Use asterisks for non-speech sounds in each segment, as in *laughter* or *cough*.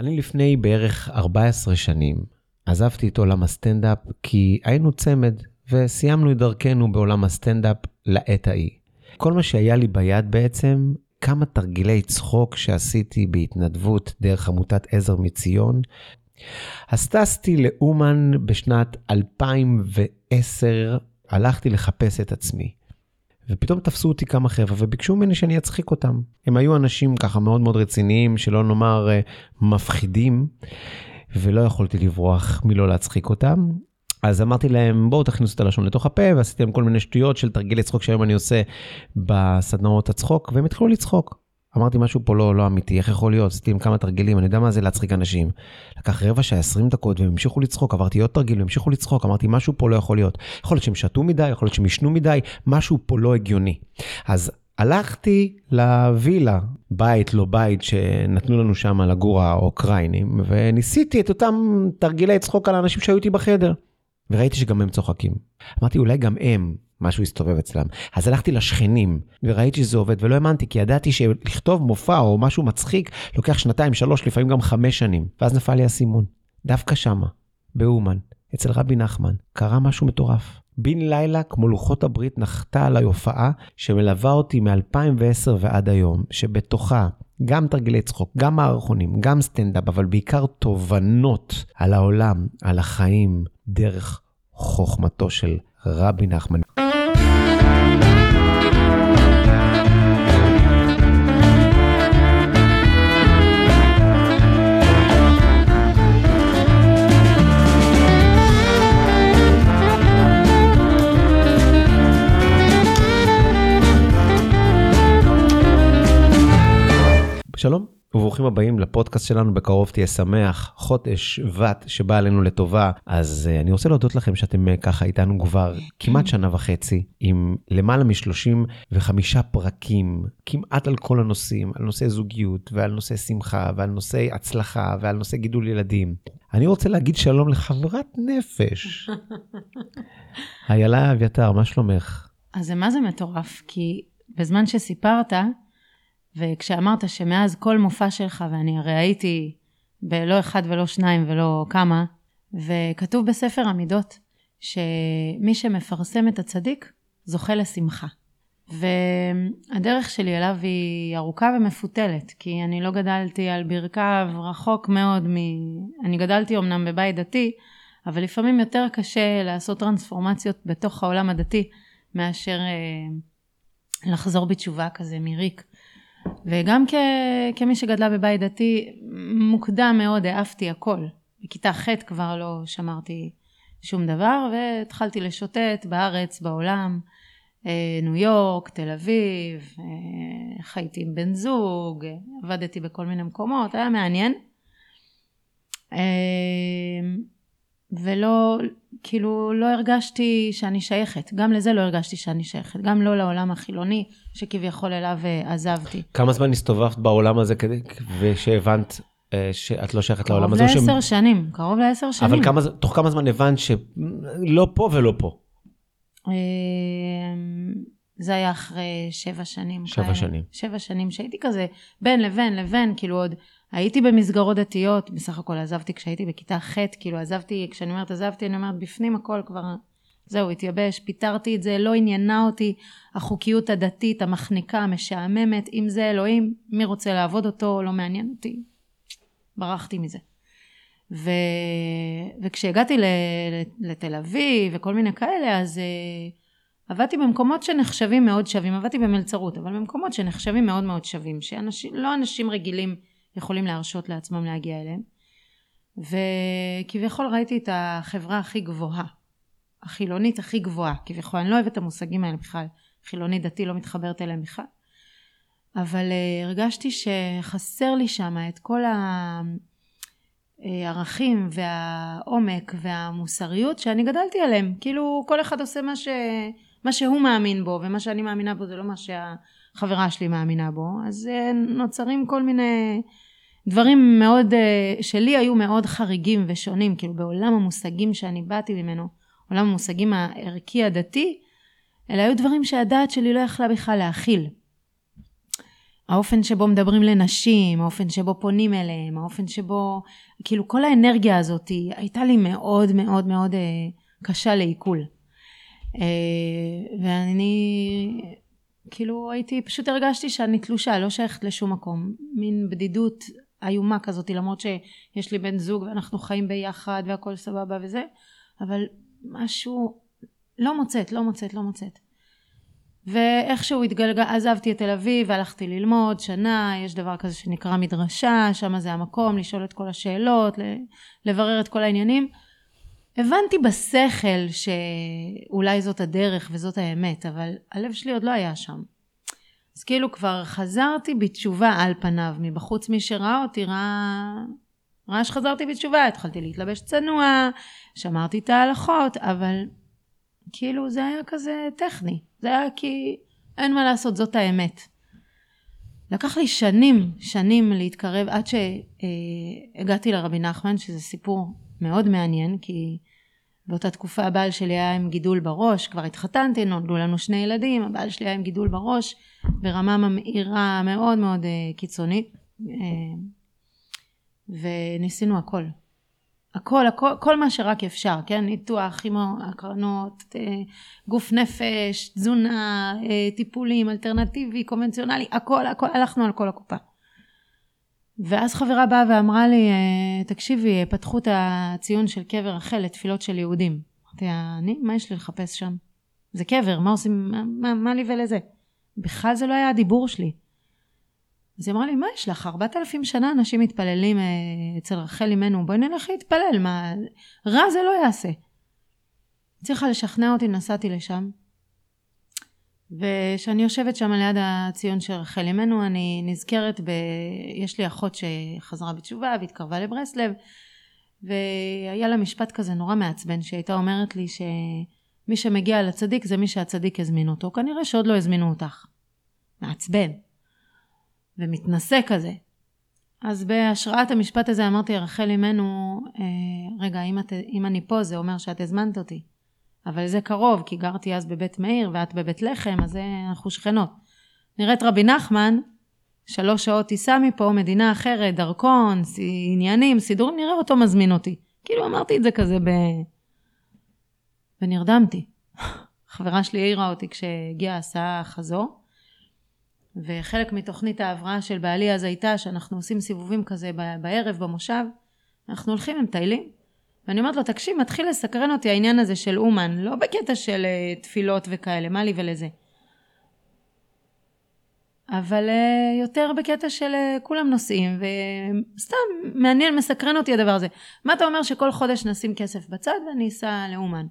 אני לפני בערך 14 שנים עזבתי את עולם הסטנדאפ כי היינו צמד וסיימנו את דרכנו בעולם הסטנדאפ לעת ההיא. כל מה שהיה לי ביד בעצם, כמה תרגילי צחוק שעשיתי בהתנדבות דרך עמותת עזר מציון. אז טסתי לאומן בשנת 2010, הלכתי לחפש את עצמי. ופתאום תפסו אותי כמה חבר'ה וביקשו ממני שאני אצחיק אותם. הם היו אנשים ככה מאוד מאוד רציניים, שלא נאמר אה, מפחידים, ולא יכולתי לברוח מלא להצחיק אותם. אז אמרתי להם, בואו תכניסו את הלשון לתוך הפה, ועשיתי להם כל מיני שטויות של תרגילי צחוק שהיום אני עושה בסדנאות הצחוק, והם התחילו לצחוק. אמרתי משהו פה לא, לא אמיתי, איך יכול להיות? עשיתי עם כמה תרגילים, אני יודע מה זה להצחיק אנשים. לקח רבע שעה, 20 דקות, והם המשיכו לצחוק, עברתי עוד תרגיל, והם המשיכו לצחוק, אמרתי, משהו פה לא יכול להיות. יכול להיות שהם שתו מדי, יכול להיות שהם ישנו מדי, משהו פה לא הגיוני. אז הלכתי לווילה, בית לא בית, שנתנו לנו שם לגור האוקראינים, וניסיתי את אותם תרגילי צחוק על האנשים שהיו איתי בחדר. וראיתי שגם הם צוחקים. אמרתי, אולי גם הם, משהו הסתובב אצלם. אז הלכתי לשכנים, וראיתי שזה עובד, ולא האמנתי, כי ידעתי שלכתוב מופע או משהו מצחיק, לוקח שנתיים, שלוש, לפעמים גם חמש שנים. ואז נפל לי האסימון. דווקא שמה, באומן, אצל רבי נחמן, קרה משהו מטורף. בן לילה, כמו לוחות הברית, נחתה עליי הופעה שמלווה אותי מ-2010 ועד היום, שבתוכה גם תרגילי צחוק, גם מערכונים, גם סטנדאפ, אבל בעיקר תובנות על העולם, על החיים, דרך חוכמתו של רבי נחמן. שלום וברוכים הבאים לפודקאסט שלנו בקרוב תהיה שמח חודש שבט שבא עלינו לטובה אז uh, אני רוצה להודות לכם שאתם uh, ככה איתנו כבר כמעט שנה וחצי עם למעלה מ-35 פרקים כמעט על כל הנושאים על נושא זוגיות ועל נושא שמחה ועל נושא הצלחה ועל נושא גידול ילדים. אני רוצה להגיד שלום לחברת נפש. *laughs* איילה אביתר מה שלומך? אז זה מה זה מטורף כי בזמן שסיפרת וכשאמרת שמאז כל מופע שלך, ואני הרי הייתי בלא אחד ולא שניים ולא כמה, וכתוב בספר המידות, שמי שמפרסם את הצדיק, זוכה לשמחה. והדרך שלי אליו היא ארוכה ומפותלת, כי אני לא גדלתי על ברכיו רחוק מאוד מ... אני גדלתי אמנם בבית דתי, אבל לפעמים יותר קשה לעשות טרנספורמציות בתוך העולם הדתי, מאשר אה, לחזור בתשובה כזה מריק. וגם כ, כמי שגדלה בבית דתי, מוקדם מאוד העפתי הכל. בכיתה ח' כבר לא שמרתי שום דבר, והתחלתי לשוטט בארץ, בעולם, אה, ניו יורק, תל אביב, אה, חייתי עם בן זוג, עבדתי בכל מיני מקומות, היה מעניין. ולא, כאילו, לא הרגשתי שאני שייכת. גם לזה לא הרגשתי שאני שייכת. גם לא לעולם החילוני, שכביכול אליו אה, עזבתי. כמה זמן הסתובבת בעולם הזה כדי, ושהבנת אה, שאת לא שייכת לעולם הזה? קרוב לעשר ש... שנים, קרוב לעשר שנים. אבל כמה, תוך כמה זמן הבנת שלא פה ולא פה? אה, זה היה אחרי שבע שנים. שבע כאלה. שנים. שבע שנים שהייתי כזה בין לבין לבין, כאילו עוד הייתי במסגרות דתיות, בסך הכל עזבתי כשהייתי בכיתה ח', כאילו עזבתי, כשאני אומרת עזבתי, אני אומרת בפנים הכל כבר, זהו, התייבש, פיטרתי את זה, לא עניינה אותי החוקיות הדתית, המחניקה, המשעממת, אם זה אלוהים, מי רוצה לעבוד אותו, לא מעניין אותי. ברחתי מזה. ו... וכשהגעתי ל... לתל אביב וכל מיני כאלה, אז uh, עבדתי במקומות שנחשבים מאוד שווים, עבדתי במלצרות, אבל במקומות שנחשבים מאוד מאוד שווים, שאנשים, לא אנשים רגילים יכולים להרשות לעצמם להגיע אליהם. וכביכול ראיתי את החברה הכי גבוהה, החילונית הכי גבוהה, כביכול, אני לא אוהבת את המושגים האלה בכלל, חילוני דתי לא מתחברת אליהם בכלל, אבל uh, הרגשתי שחסר לי שם את כל הערכים והעומק והמוסריות שאני גדלתי עליהם, כאילו כל אחד עושה מה, ש... מה שהוא מאמין בו, ומה שאני מאמינה בו זה לא מה שהחברה שלי מאמינה בו, אז uh, נוצרים כל מיני דברים מאוד, אה, שלי היו מאוד חריגים ושונים, כאילו בעולם המושגים שאני באתי ממנו, עולם המושגים הערכי הדתי, אלה היו דברים שהדעת שלי לא יכלה בכלל להכיל. האופן שבו מדברים לנשים, האופן שבו פונים אליהם, האופן שבו, כאילו כל האנרגיה הזאת הייתה לי מאוד מאוד מאוד אה, קשה לעיכול. אה, ואני, כאילו הייתי, פשוט הרגשתי שאני תלושה, לא שייכת לשום מקום. מין בדידות איומה כזאת, למרות שיש לי בן זוג ואנחנו חיים ביחד והכל סבבה וזה, אבל משהו, לא מוצאת, לא מוצאת, לא מוצאת. ואיכשהו התגלגל, עזבתי את תל אביב והלכתי ללמוד שנה, יש דבר כזה שנקרא מדרשה, שם זה המקום לשאול את כל השאלות, לברר את כל העניינים. הבנתי בשכל שאולי זאת הדרך וזאת האמת, אבל הלב שלי עוד לא היה שם. אז כאילו כבר חזרתי בתשובה על פניו, מבחוץ מי שראה אותי ראה, ראה שחזרתי בתשובה, התחלתי להתלבש צנוע, שמרתי את ההלכות, אבל כאילו זה היה כזה טכני, זה היה כי אין מה לעשות, זאת האמת. לקח לי שנים, שנים להתקרב עד שהגעתי לרבי נחמן, שזה סיפור מאוד מעניין, כי באותה תקופה הבעל שלי היה עם גידול בראש, כבר התחתנתי, נולדו לנו שני ילדים, הבעל שלי היה עם גידול בראש ברמה ממאירה מאוד מאוד uh, קיצונית, uh, וניסינו הכל. הכל, הכל, כל מה שרק אפשר, כן? ניתוח, כימו, הקרנות, uh, גוף נפש, תזונה, טיפולים, אלטרנטיבי, קונבנציונלי, הכל, הכל, הלכנו על כל הקופה. ואז חברה באה ואמרה לי, אה, תקשיבי, פתחו את הציון של קבר רחל לתפילות של יהודים. אמרתי, אני? מה יש לי לחפש שם? זה קבר, מה עושים, מה, מה, מה לי ולזה? בכלל זה לא היה הדיבור שלי. אז היא אמרה לי, מה יש לך? ארבעת אלפים שנה אנשים מתפללים אה, אצל רחל אימנו, בואי נלך להתפלל, מה... רע זה לא יעשה. צריכה לשכנע אותי, נסעתי לשם. וכשאני יושבת שם ליד הציון של רחל אימנו אני נזכרת ב... יש לי אחות שחזרה בתשובה והתקרבה לברסלב והיה לה משפט כזה נורא מעצבן שהייתה אומרת לי שמי שמגיע לצדיק זה מי שהצדיק הזמין אותו. כנראה שעוד לא הזמינו אותך. מעצבן. ומתנשא כזה. אז בהשראת המשפט הזה אמרתי רחל אימנו אה, רגע אם, את, אם אני פה זה אומר שאת הזמנת אותי אבל זה קרוב, כי גרתי אז בבית מאיר ואת בבית לחם, אז אנחנו שכנות. נראית רבי נחמן, שלוש שעות טיסה מפה, מדינה אחרת, דרכון, עניינים, סידורים, נראה אותו מזמין אותי. כאילו אמרתי את זה כזה ב... ונרדמתי. חברה שלי העירה אותי כשהגיעה הסעה חזור, וחלק מתוכנית ההבראה של בעלי אז הייתה שאנחנו עושים סיבובים כזה בערב במושב, אנחנו הולכים, הם מטיילים, ואני אומרת לו, תקשיב, מתחיל לסקרן אותי העניין הזה של אומן, לא בקטע של uh, תפילות וכאלה, מה לי ולזה. אבל uh, יותר בקטע של uh, כולם נוסעים, וסתם מעניין, מסקרן אותי הדבר הזה. מה אתה אומר שכל חודש נשים כסף בצד ואני אסע לאומן?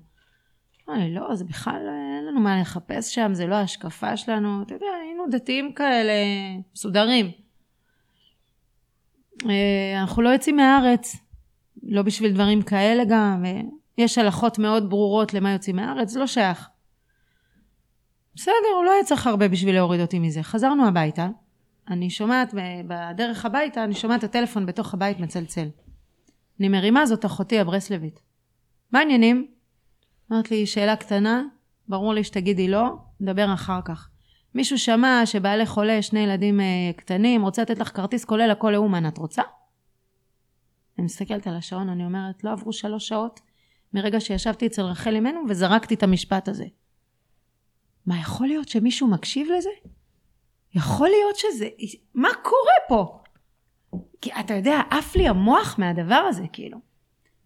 אמרתי, לא, זה בכלל, אין לנו מה לחפש שם, זה לא ההשקפה שלנו, אתה יודע, היינו דתיים כאלה, מסודרים. אנחנו לא יוצאים מהארץ, לא בשביל דברים כאלה גם, יש הלכות מאוד ברורות למה יוצאים מהארץ, לא שייך. בסדר, הוא לא היה צריך הרבה בשביל להוריד אותי מזה. חזרנו הביתה, אני שומעת בדרך הביתה, אני שומעת את הטלפון בתוך הבית מצלצל. אני מרימה זאת אחותי הברסלבית. מה העניינים? אמרת לי, שאלה קטנה, ברור לי שתגידי לא, נדבר אחר כך. מישהו שמע שבעלי חולה, שני ילדים אה, קטנים, רוצה לתת לך כרטיס כולל הכל לאומן, את רוצה? אני מסתכלת על השעון, אני אומרת, לא עברו שלוש שעות מרגע שישבתי אצל רחל אמנו וזרקתי את המשפט הזה. מה, יכול להיות שמישהו מקשיב לזה? יכול להיות שזה... מה קורה פה? כי אתה יודע, עף לי המוח מהדבר הזה, כאילו.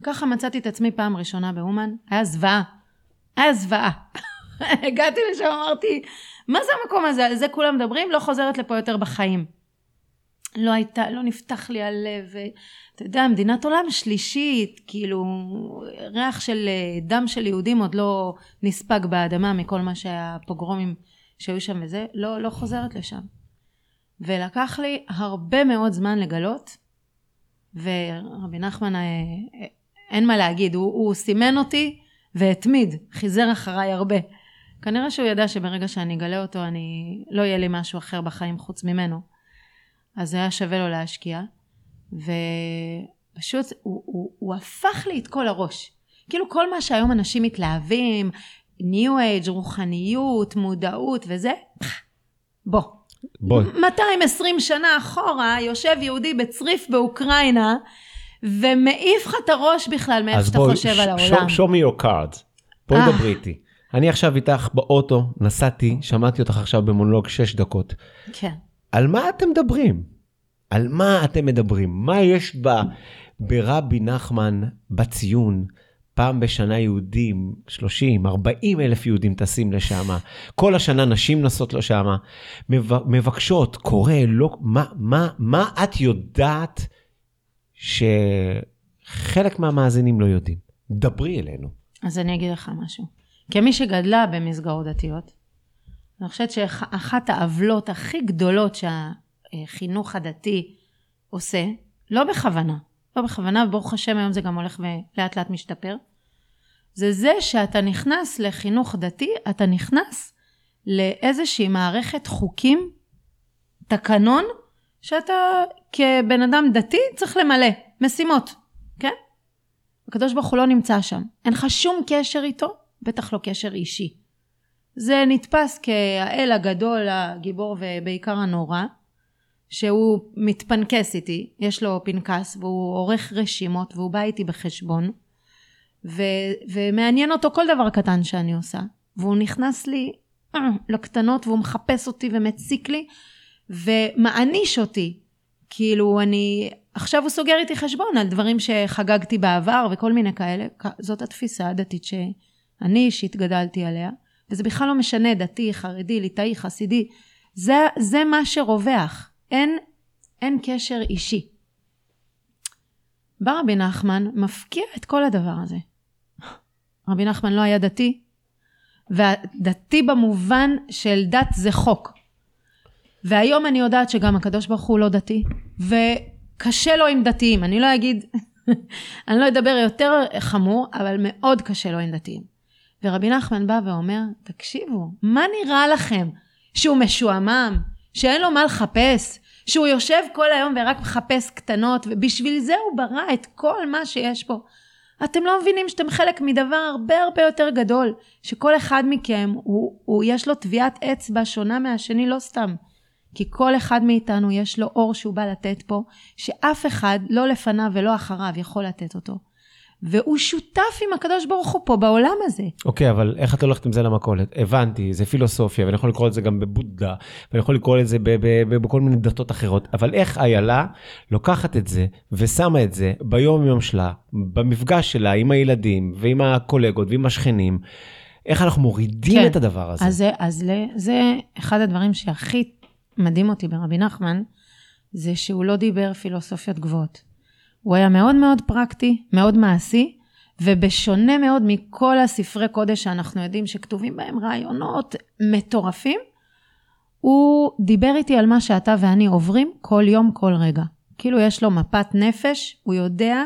ככה מצאתי את עצמי פעם ראשונה באומן, היה זוועה. היה זוועה. *laughs* הגעתי לשם, אמרתי, מה זה המקום הזה? על זה כולם מדברים, לא חוזרת לפה יותר בחיים. לא הייתה, לא נפתח לי הלב, אתה יודע, מדינת עולם שלישית, כאילו, ריח של אה, דם של יהודים עוד לא נספג באדמה מכל מה שהפוגרומים שהיו שם וזה, לא, לא חוזרת לשם. ולקח לי הרבה מאוד זמן לגלות, ורבי נחמן, אה, אה, אין מה להגיד, הוא, הוא סימן אותי והתמיד, חיזר אחריי הרבה. כנראה שהוא ידע שברגע שאני אגלה אותו, אני, לא יהיה לי משהו אחר בחיים חוץ ממנו. אז היה שווה לו להשקיע. ופשוט הוא, הוא, הוא הפך לי את כל הראש. כאילו כל מה שהיום אנשים מתלהבים, ניו אייג', רוחניות, מודעות וזה, בוא. בואי. 220 שנה אחורה, יושב יהודי בצריף באוקראינה, ומעיף לך את הראש בכלל מאיך אז שאתה בואי, חושב על ש- העולם. show- show me your cards. בואי אה. דברי איתי. אני עכשיו איתך באוטו, נסעתי, שמעתי אותך עכשיו במונולוג 6 דקות. כן. על מה אתם מדברים? על מה אתם מדברים? מה יש ב, ברבי נחמן בציון? פעם בשנה יהודים, 30, 40 אלף יהודים טסים לשם. כל השנה נשים נסות לשם. מבקשות, קורא, לא, מה, מה, מה את יודעת שחלק מהמאזינים לא יודעים? דברי אלינו. אז אני אגיד לך משהו. כמי שגדלה במסגרות דתיות, אני חושבת שאחת העוולות הכי גדולות שהחינוך הדתי עושה, לא בכוונה, לא בכוונה, וברוך השם היום זה גם הולך ולאט לאט משתפר, זה זה שאתה נכנס לחינוך דתי, אתה נכנס לאיזושהי מערכת חוקים, תקנון, שאתה כבן אדם דתי צריך למלא, משימות, כן? הקדוש ברוך הוא לא נמצא שם. אין לך שום קשר איתו, בטח לא קשר אישי. זה נתפס כהאל הגדול, הגיבור ובעיקר הנורא, שהוא מתפנקס איתי, יש לו פנקס והוא עורך רשימות והוא בא איתי בחשבון, ו- ומעניין אותו כל דבר קטן שאני עושה, והוא נכנס לי אה, לקטנות והוא מחפש אותי ומציק לי ומעניש אותי. כאילו אני, עכשיו הוא סוגר איתי חשבון על דברים שחגגתי בעבר וכל מיני כאלה, זאת התפיסה הדתית שאני אישית גדלתי עליה, וזה בכלל לא משנה דתי, חרדי, ליטאי, חסידי, זה, זה מה שרווח, אין, אין קשר אישי. בא רבי נחמן, מפקיע את כל הדבר הזה. רבי נחמן לא היה דתי, והדתי במובן של דת זה חוק. והיום אני יודעת שגם הקדוש ברוך הוא לא דתי, וקשה לו עם דתיים. אני לא אגיד, *laughs* אני לא אדבר יותר חמור, אבל מאוד קשה לו עם דתיים. ורבי נחמן בא ואומר, תקשיבו, מה נראה לכם? שהוא משועמם? שאין לו מה לחפש? שהוא יושב כל היום ורק מחפש קטנות, ובשביל זה הוא ברא את כל מה שיש פה. אתם לא מבינים שאתם חלק מדבר הרבה הרבה יותר גדול, שכל אחד מכם, הוא, הוא יש לו טביעת אצבע שונה מהשני, לא סתם. כי כל אחד מאיתנו יש לו אור שהוא בא לתת פה, שאף אחד, לא לפניו ולא אחריו, יכול לתת אותו. והוא שותף עם הקדוש ברוך הוא פה בעולם הזה. אוקיי, okay, אבל איך את הולכת עם זה למכולת? הבנתי, זה פילוסופיה, ואני יכול לקרוא את זה גם בבודה, ואני יכול לקרוא את זה ב- ב- ב- בכל מיני דתות אחרות, אבל איך איילה לוקחת את זה ושמה את זה ביום יום שלה, במפגש שלה עם הילדים ועם הקולגות ועם השכנים, איך אנחנו מורידים כן. את הדבר הזה? אז, אז זה, זה אחד הדברים שהכי מדהים אותי ברבי נחמן, זה שהוא לא דיבר פילוסופיות גבוהות. הוא היה מאוד מאוד פרקטי, מאוד מעשי, ובשונה מאוד מכל הספרי קודש שאנחנו יודעים שכתובים בהם רעיונות מטורפים, הוא דיבר איתי על מה שאתה ואני עוברים כל יום, כל רגע. כאילו יש לו מפת נפש, הוא יודע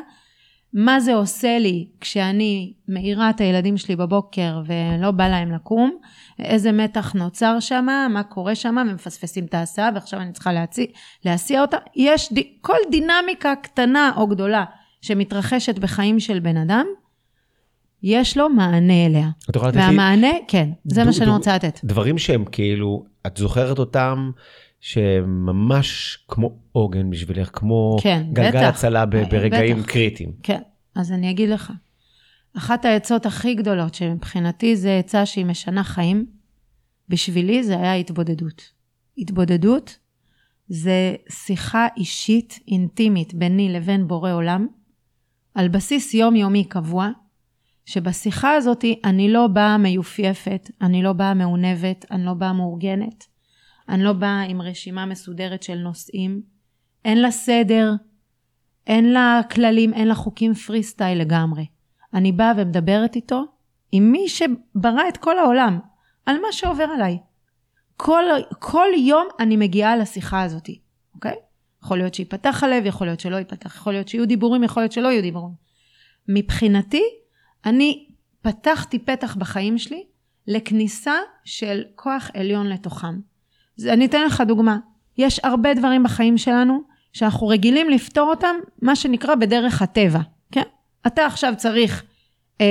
מה זה עושה לי כשאני מעירה את הילדים שלי בבוקר ולא בא להם לקום, איזה מתח נוצר שם, מה קורה שם, ומפספסים את ההסעה ועכשיו אני צריכה להציע, להסיע אותה. יש ד... כל דינמיקה קטנה או גדולה שמתרחשת בחיים של בן אדם, יש לו מענה אליה. את יכולה לתת לי והמענה, כן, זה דו- מה שאני דו- רוצה לתת. דברים שהם כאילו, את זוכרת אותם, שהם ממש כמו עוגן בשבילך, כמו כן, גלגל בטח. הצלה ב- אה, ברגעים בטח. קריטיים. כן, אז אני אגיד לך. אחת העצות הכי גדולות שמבחינתי זה עצה שהיא משנה חיים, בשבילי זה היה התבודדות. התבודדות זה שיחה אישית, אינטימית, ביני לבין בורא עולם, על בסיס יומיומי קבוע, שבשיחה הזאת אני לא באה מיופייפת, אני לא באה מעונבת, אני לא באה מאורגנת, אני לא באה עם רשימה מסודרת של נושאים, אין לה סדר, אין לה כללים, אין לה חוקים פרי סטייל לגמרי. אני באה ומדברת איתו, עם מי שברא את כל העולם, על מה שעובר עליי. כל, כל יום אני מגיעה לשיחה הזאת, אוקיי? יכול להיות שייפתח הלב, יכול להיות שלא ייפתח, יכול להיות שיהיו דיבורים, יכול להיות שלא יהיו דיבורים. מבחינתי, אני פתחתי פתח בחיים שלי לכניסה של כוח עליון לתוכם. אני אתן לך דוגמה. יש הרבה דברים בחיים שלנו שאנחנו רגילים לפתור אותם, מה שנקרא בדרך הטבע, כן? אתה עכשיו צריך, אה,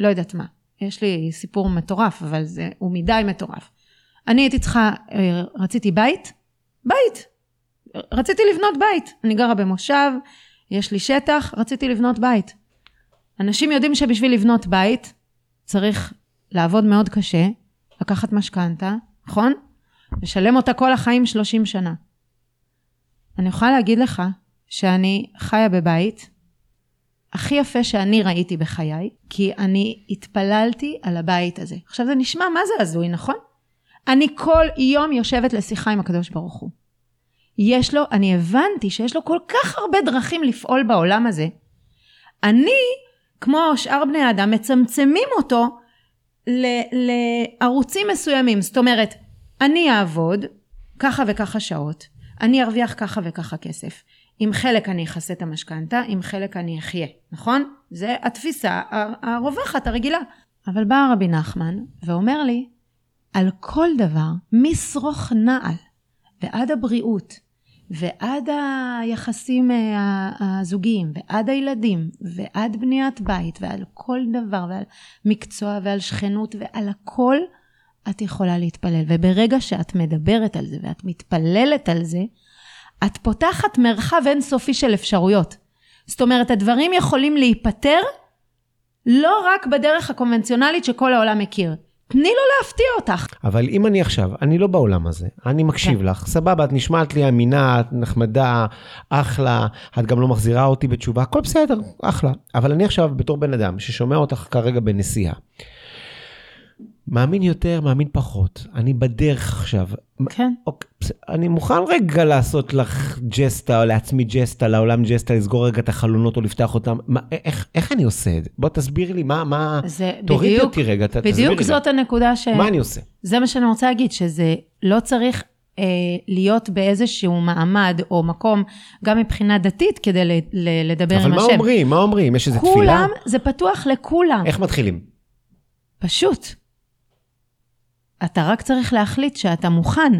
לא יודעת מה, יש לי סיפור מטורף, אבל זה, הוא מדי מטורף. אני הייתי צריכה, אה, רציתי בית, בית. רציתי לבנות בית. אני גרה במושב, יש לי שטח, רציתי לבנות בית. אנשים יודעים שבשביל לבנות בית צריך לעבוד מאוד קשה, לקחת משכנתה, נכון? לשלם אותה כל החיים 30 שנה. אני יכולה להגיד לך שאני חיה בבית הכי יפה שאני ראיתי בחיי, כי אני התפללתי על הבית הזה. עכשיו זה נשמע מה זה הזוי, נכון? אני כל יום יושבת לשיחה עם הקדוש ברוך הוא. יש לו, אני הבנתי שיש לו כל כך הרבה דרכים לפעול בעולם הזה. אני, כמו שאר בני האדם, מצמצמים אותו ל- לערוצים מסוימים. זאת אומרת, אני אעבוד ככה וככה שעות, אני ארוויח ככה וככה כסף. עם חלק אני אכסה את המשכנתה, עם חלק אני אחיה, נכון? זה התפיסה הרווחת, הרגילה. אבל בא רבי נחמן ואומר לי, על כל דבר, משרוך נעל ועד הבריאות ועד היחסים אה, הזוגיים ועד הילדים ועד בניית בית ועל כל דבר ועל מקצוע ועל שכנות ועל הכל את יכולה להתפלל. וברגע שאת מדברת על זה ואת מתפללת על זה, את פותחת מרחב אינסופי של אפשרויות. זאת אומרת, הדברים יכולים להיפתר לא רק בדרך הקונבנציונלית שכל העולם מכיר. תני לו להפתיע אותך. אבל אם אני עכשיו, אני לא בעולם הזה, אני מקשיב כן. לך, סבבה, את נשמעת לי אמינה, את נחמדה, אחלה, את גם לא מחזירה אותי בתשובה, הכל בסדר, אחלה. אבל אני עכשיו בתור בן אדם ששומע אותך כרגע בנסיעה, מאמין יותר, מאמין פחות. אני בדרך עכשיו. כן. אוקיי, אני מוכן רגע לעשות לך ג'סטה, או לעצמי ג'סטה, לעולם ג'סטה, לסגור רגע את החלונות או לפתח אותם. מה, איך, איך אני עושה את זה? בוא תסביר לי מה, מה... זה תוריד בדיוק, אותי רגע, ת, בדיוק זאת. הנקודה ש... מה אני עושה? זה מה שאני רוצה להגיד, שזה לא צריך אה, להיות באיזשהו מעמד או מקום, גם מבחינה דתית, כדי ל, ל, לדבר עם השם. אבל מה אומרים? מה אומרים? יש איזה תפילה? כולם, זה פתוח לכולם. איך מתחילים? פשוט. אתה רק צריך להחליט שאתה מוכן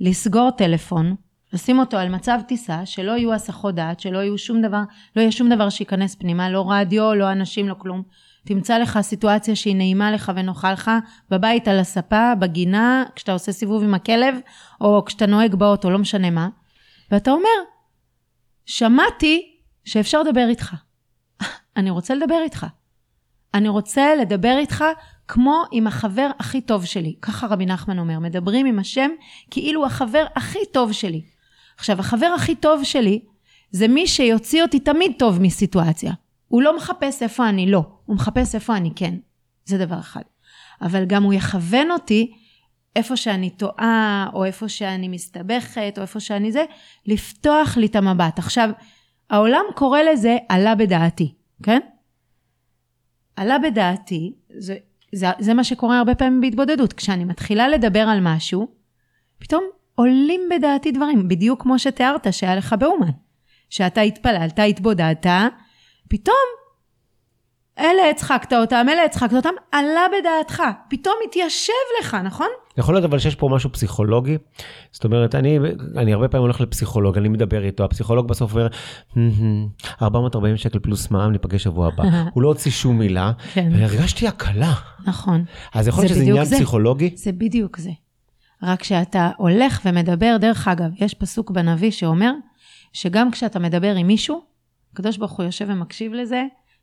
לסגור טלפון, לשים אותו על מצב טיסה, שלא יהיו הסחות דעת, שלא יהיו שום דבר, לא יהיה שום דבר שייכנס פנימה, לא רדיו, לא אנשים, לא כלום. תמצא לך סיטואציה שהיא נעימה לך ונוחה לך, בבית, על הספה, בגינה, כשאתה עושה סיבוב עם הכלב, או כשאתה נוהג באוטו, לא משנה מה. ואתה אומר, שמעתי שאפשר לדבר איתך. *laughs* אני רוצה לדבר איתך. אני רוצה לדבר איתך כמו עם החבר הכי טוב שלי. ככה רבי נחמן אומר, מדברים עם השם כאילו החבר הכי טוב שלי. עכשיו, החבר הכי טוב שלי זה מי שיוציא אותי תמיד טוב מסיטואציה. הוא לא מחפש איפה אני לא, הוא מחפש איפה אני כן. זה דבר אחד. אבל גם הוא יכוון אותי איפה שאני טועה, או איפה שאני מסתבכת, או איפה שאני זה, לפתוח לי את המבט. עכשיו, העולם קורא לזה עלה בדעתי, כן? עלה בדעתי, זה זה, זה מה שקורה הרבה פעמים בהתבודדות. כשאני מתחילה לדבר על משהו, פתאום עולים בדעתי דברים, בדיוק כמו שתיארת שהיה לך באומן. שאתה התפללת, התבודדת, פתאום אלה הצחקת אותם, אלה הצחקת אותם, עלה בדעתך, פתאום התיישב לך, נכון? יכול להיות אבל שיש פה משהו פסיכולוגי. זאת אומרת, אני, אני הרבה פעמים הולך לפסיכולוג, אני מדבר איתו, הפסיכולוג בסוף אומר, 440 שקל פלוס מע"מ, ניפגש שבוע הבא. *laughs* הוא לא הוציא שום מילה, כן. והרגשתי הקלה. נכון. אז יכול להיות שזה עניין זה. פסיכולוגי? זה בדיוק זה. רק כשאתה הולך ומדבר, דרך אגב, יש פסוק בנביא שאומר, שגם כשאתה מדבר עם מישהו, הקדוש ברוך הוא יושב ומקשיב לזה,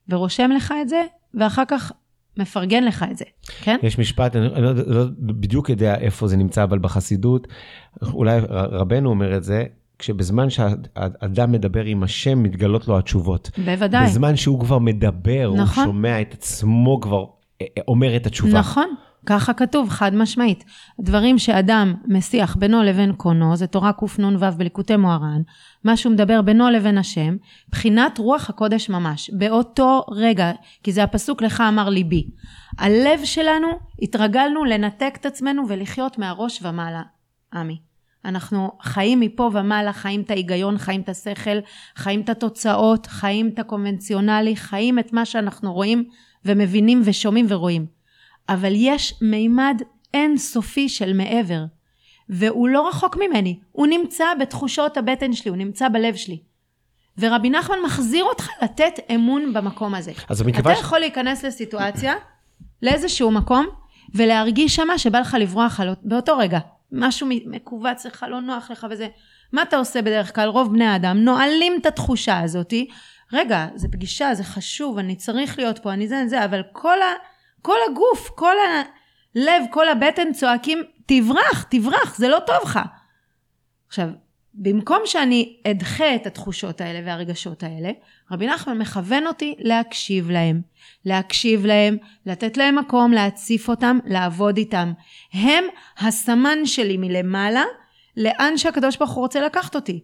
ורושם לך את זה, ואחר כך מפרגן לך את זה, כן? יש משפט, אני לא, לא בדיוק יודע איפה זה נמצא, אבל בחסידות, אולי רבנו אומר את זה, כשבזמן שהאדם מדבר עם השם, מתגלות לו התשובות. בוודאי. בזמן שהוא כבר מדבר, נכון. הוא שומע את עצמו כבר אה, אה, אומר את התשובה. נכון. ככה כתוב, חד משמעית. דברים שאדם מסיח בינו לבין קונו, זה תורה קנ"ו בליקוטי מוהר"ן, מה שהוא מדבר בינו לבין השם, בחינת רוח הקודש ממש, באותו רגע, כי זה הפסוק לך אמר ליבי. הלב שלנו, התרגלנו לנתק את עצמנו ולחיות מהראש ומעלה, עמי. אנחנו חיים מפה ומעלה, חיים את ההיגיון, חיים את השכל, חיים את התוצאות, חיים את הקונבנציונלי, חיים את מה שאנחנו רואים ומבינים ושומעים ורואים. אבל יש מימד אינסופי של מעבר. והוא לא רחוק ממני, הוא נמצא בתחושות הבטן שלי, הוא נמצא בלב שלי. ורבי נחמן מחזיר אותך לתת אמון במקום הזה. אז מכיוון... אתה יכול להיכנס לסיטואציה, לאיזשהו מקום, ולהרגיש שמה שבא לך לברוח על, באותו רגע. משהו מכווץ לך, לא נוח לך וזה. מה אתה עושה בדרך כלל? רוב בני האדם נועלים את התחושה הזאתי. רגע, זה פגישה, זה חשוב, אני צריך להיות פה, אני זה, זה, אבל כל, ה, כל הגוף, כל הלב, כל הבטן צועקים, תברח, תברח, זה לא טוב לך. עכשיו, במקום שאני אדחה את התחושות האלה והרגשות האלה, רבי נחמן מכוון אותי להקשיב להם. להקשיב להם, לתת להם מקום, להציף אותם, לעבוד איתם. הם הסמן שלי מלמעלה, לאן שהקדוש ברוך הוא רוצה לקחת אותי.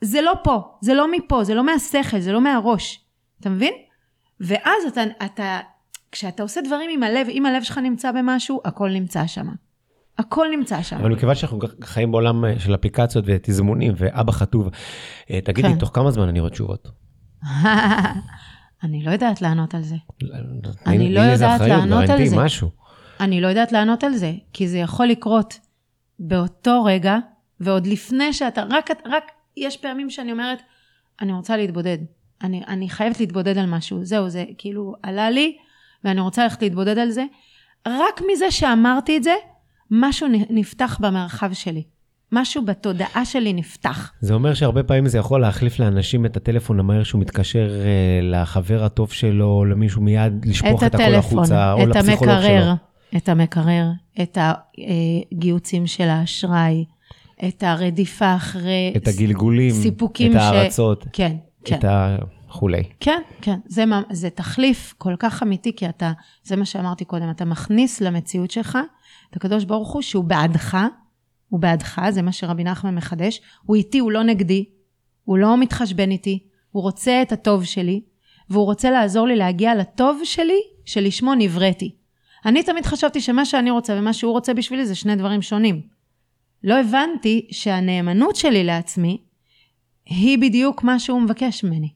זה לא פה, זה לא מפה, זה לא מהשכל, זה לא מהראש. אתה מבין? ואז אתה, אתה, כשאתה עושה דברים עם הלב, אם הלב שלך נמצא במשהו, הכל נמצא שם. הכל נמצא שם. אבל מכיוון שאנחנו חיים בעולם אה, של אפליקציות ותזמונים ואבא חטוב, אה, תגידי, כן. תוך כמה זמן אני רואה תשובות? *laughs* אני לא יודעת לענות על זה. אני לא יודעת לענות על זה. משהו. אני לא יודעת לענות על זה, כי זה יכול לקרות באותו רגע, ועוד לפני שאתה, רק, רק יש פעמים שאני אומרת, אני רוצה להתבודד. אני, אני חייבת להתבודד על משהו. זהו, זה כאילו עלה לי, ואני רוצה ללכת להתבודד על זה. רק מזה שאמרתי את זה, משהו נפתח במרחב שלי. משהו בתודעה שלי נפתח. זה אומר שהרבה פעמים זה יכול להחליף לאנשים את הטלפון המהר שהוא מתקשר אה, לחבר הטוב שלו, למישהו מיד לשפוך את, את הכל החוצה, או לפסיכולוג המקרר, שלו. את המקרר, את הגיוצים של האשראי, את הרדיפה אחרי... את הגלגולים, סיפוקים את הארצות. ש... כן, כן. את הכולי. כן, כן. זה, זה תחליף כל כך אמיתי, כי אתה, זה מה שאמרתי קודם, אתה מכניס למציאות שלך את הקדוש ברוך הוא שהוא בעדך, הוא בעדך, זה מה שרבי נחמן מחדש, הוא איתי, הוא לא נגדי, הוא לא מתחשבן איתי, הוא רוצה את הטוב שלי, והוא רוצה לעזור לי להגיע לטוב שלי, שלשמו נבראתי. אני תמיד חשבתי שמה שאני רוצה ומה שהוא רוצה בשבילי זה שני דברים שונים. לא הבנתי שהנאמנות שלי לעצמי היא בדיוק מה שהוא מבקש ממני.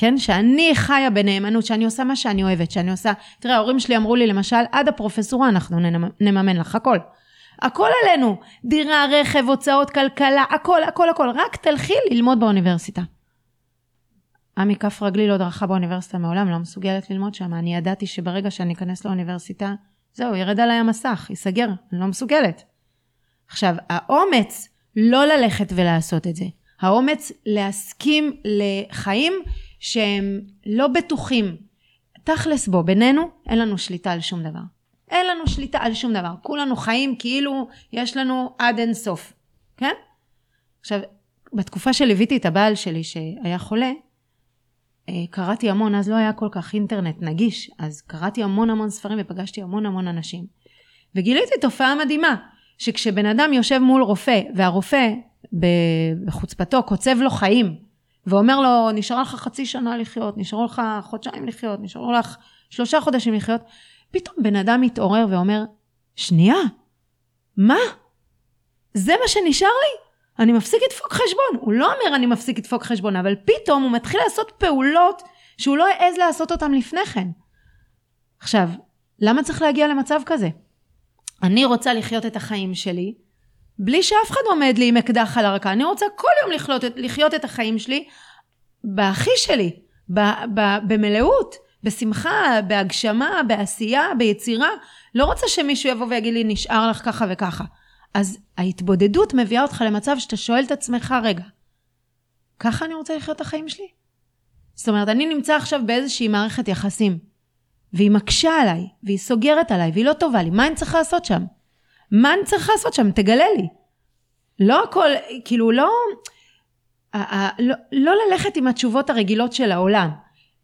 כן? שאני חיה בנאמנות, שאני עושה מה שאני אוהבת, שאני עושה... תראה, ההורים שלי אמרו לי למשל, עד הפרופסורה אנחנו נממן לך הכל. הכל עלינו. דירה, רכב, הוצאות, כלכלה, הכל, הכל, הכל. רק תלכי ללמוד באוניברסיטה. עמי כף רגלי לא דרכה באוניברסיטה מעולם, לא מסוגלת ללמוד שם. אני ידעתי שברגע שאני אכנס לאוניברסיטה, זהו, ירד עליי המסך, ייסגר, אני לא מסוגלת. עכשיו, האומץ לא ללכת ולעשות את זה. האומץ להסכים לחיים שהם לא בטוחים. תכלס בו, בינינו, אין לנו שליטה על שום דבר. אין לנו שליטה על שום דבר. כולנו חיים כאילו יש לנו עד אין סוף, כן? עכשיו, בתקופה שליוויתי את הבעל שלי שהיה חולה, אה, קראתי המון, אז לא היה כל כך אינטרנט נגיש, אז קראתי המון המון ספרים ופגשתי המון המון אנשים. וגיליתי תופעה מדהימה, שכשבן אדם יושב מול רופא, והרופא בחוצפתו קוצב לו חיים, ואומר לו, נשארה לך חצי שנה לחיות, נשארו לך חודשיים לחיות, נשארו לך שלושה חודשים לחיות, פתאום בן אדם מתעורר ואומר, שנייה, מה? זה מה שנשאר לי? אני מפסיק לדפוק חשבון. הוא לא אומר אני מפסיק לדפוק חשבון, אבל פתאום הוא מתחיל לעשות פעולות שהוא לא העז לעשות אותן לפני כן. עכשיו, למה צריך להגיע למצב כזה? אני רוצה לחיות את החיים שלי, בלי שאף אחד עומד לי עם אקדח על הרקה. אני רוצה כל יום לחיות, לחיות את החיים שלי בהכי שלי, ב, ב, במלאות, בשמחה, בהגשמה, בעשייה, ביצירה. לא רוצה שמישהו יבוא ויגיד לי, נשאר לך ככה וככה. אז ההתבודדות מביאה אותך למצב שאתה שואל את עצמך, רגע, ככה אני רוצה לחיות את החיים שלי? זאת אומרת, אני נמצא עכשיו באיזושהי מערכת יחסים, והיא מקשה עליי, והיא סוגרת עליי, והיא לא טובה לי, מה אני צריך לעשות שם? מה אני צריך לעשות שם? תגלה לי. לא הכל, כאילו, לא, לא, לא ללכת עם התשובות הרגילות של העולם.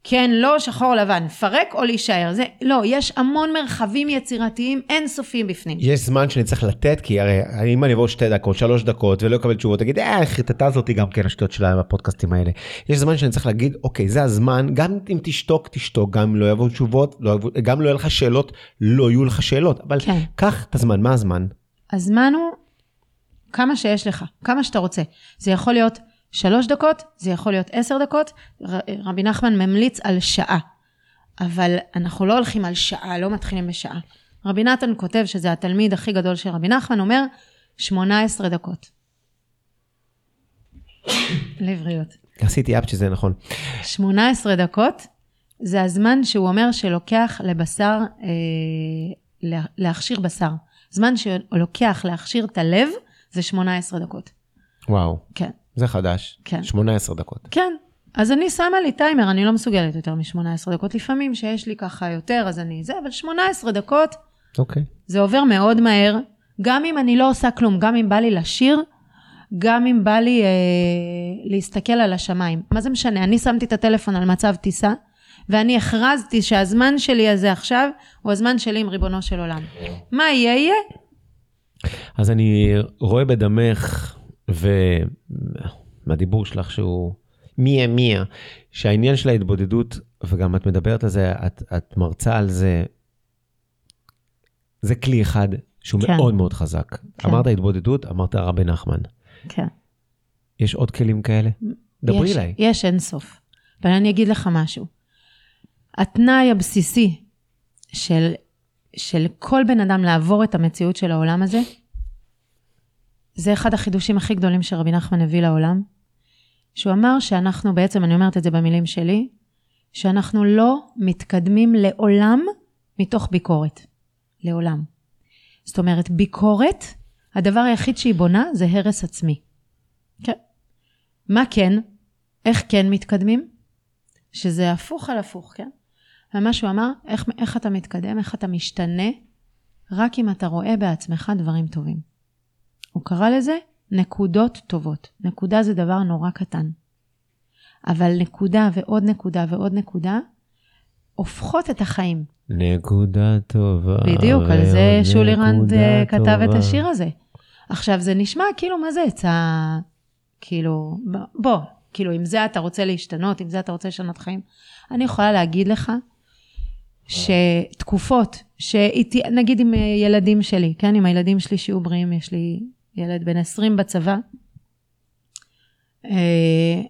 כן, לא, שחור לבן, פרק או להישאר. זה, לא, יש המון מרחבים יצירתיים אינסופיים בפנים. יש זמן שאני צריך לתת, כי הרי אם אני אבוא שתי דקות, שלוש דקות, ולא אקבל תשובות, תגיד, אה, החרטטה הזאתי גם כן השטויות שלה בפודקאסטים האלה. יש זמן שאני צריך להגיד, אוקיי, זה הזמן, גם אם תשתוק, תשתוק, גם אם לא יבואו תשובות, לא יבוא, גם לא יהיו לך שאלות, לא יהיו לך שאלות, אבל כן. קח את הזמן, מה הזמן? הזמן הוא כמה שיש לך, כמה שאתה רוצה. זה יכול להיות... שלוש דקות, זה יכול להיות עשר דקות, רבי נחמן ממליץ על שעה. אבל אנחנו לא הולכים על שעה, לא מתחילים בשעה. רבי נתן כותב, שזה התלמיד הכי גדול של רבי נחמן, אומר 18 דקות. לבריאות. עשיתי אפ שזה נכון. 18 דקות זה הזמן שהוא אומר שלוקח לבשר אה, לה- להכשיר בשר. זמן שלוקח להכשיר את הלב זה 18 דקות. וואו, כן, זה חדש. כן. 18 דקות. כן. אז אני שמה לי טיימר, אני לא מסוגלת יותר מ-18 דקות. לפעמים שיש לי ככה יותר, אז אני זה, אבל 18 דקות אוקיי. זה עובר מאוד מהר, גם אם אני לא עושה כלום, גם אם בא לי לשיר, גם אם בא לי אה, להסתכל על השמיים. מה זה משנה? אני שמתי את הטלפון על מצב טיסה, ואני הכרזתי שהזמן שלי הזה עכשיו, הוא הזמן שלי עם ריבונו של עולם. מה יהיה יהיה? אז אני רואה בדמך, ומהדיבור שלך שהוא מיה מיה, שהעניין של ההתבודדות, וגם את מדברת על זה, את, את מרצה על זה, זה כלי אחד שהוא כן. מאוד מאוד חזק. כן. אמרת התבודדות, אמרת רבי נחמן. כן. יש עוד כלים כאלה? דברי יש, אליי. יש אינסוף. אבל אני אגיד לך משהו. התנאי הבסיסי של, של כל בן אדם לעבור את המציאות של העולם הזה, זה אחד החידושים הכי גדולים שרבי נחמן הביא לעולם, שהוא אמר שאנחנו, בעצם אני אומרת את זה במילים שלי, שאנחנו לא מתקדמים לעולם מתוך ביקורת. לעולם. זאת אומרת, ביקורת, הדבר היחיד שהיא בונה זה הרס עצמי. כן. מה כן? איך כן מתקדמים? שזה הפוך על הפוך, כן? ומה שהוא אמר, איך, איך אתה מתקדם, איך אתה משתנה, רק אם אתה רואה בעצמך דברים טובים. הוא קרא לזה נקודות טובות. נקודה זה דבר נורא קטן. אבל נקודה ועוד נקודה ועוד נקודה, הופכות את החיים. נקודה טובה. בדיוק, על זה שולי רנד אה, כתב את טובה. השיר הזה. עכשיו, זה נשמע כאילו, מה זה עצה, כאילו, בוא, כאילו, עם זה אתה רוצה להשתנות, עם זה אתה רוצה לשנות חיים. אני יכולה להגיד לך שתקופות, שאיתי, נגיד עם אה, ילדים שלי, כן, עם הילדים שלי שיהיו בריאים, יש לי ילד בן 20 בצבא, אה,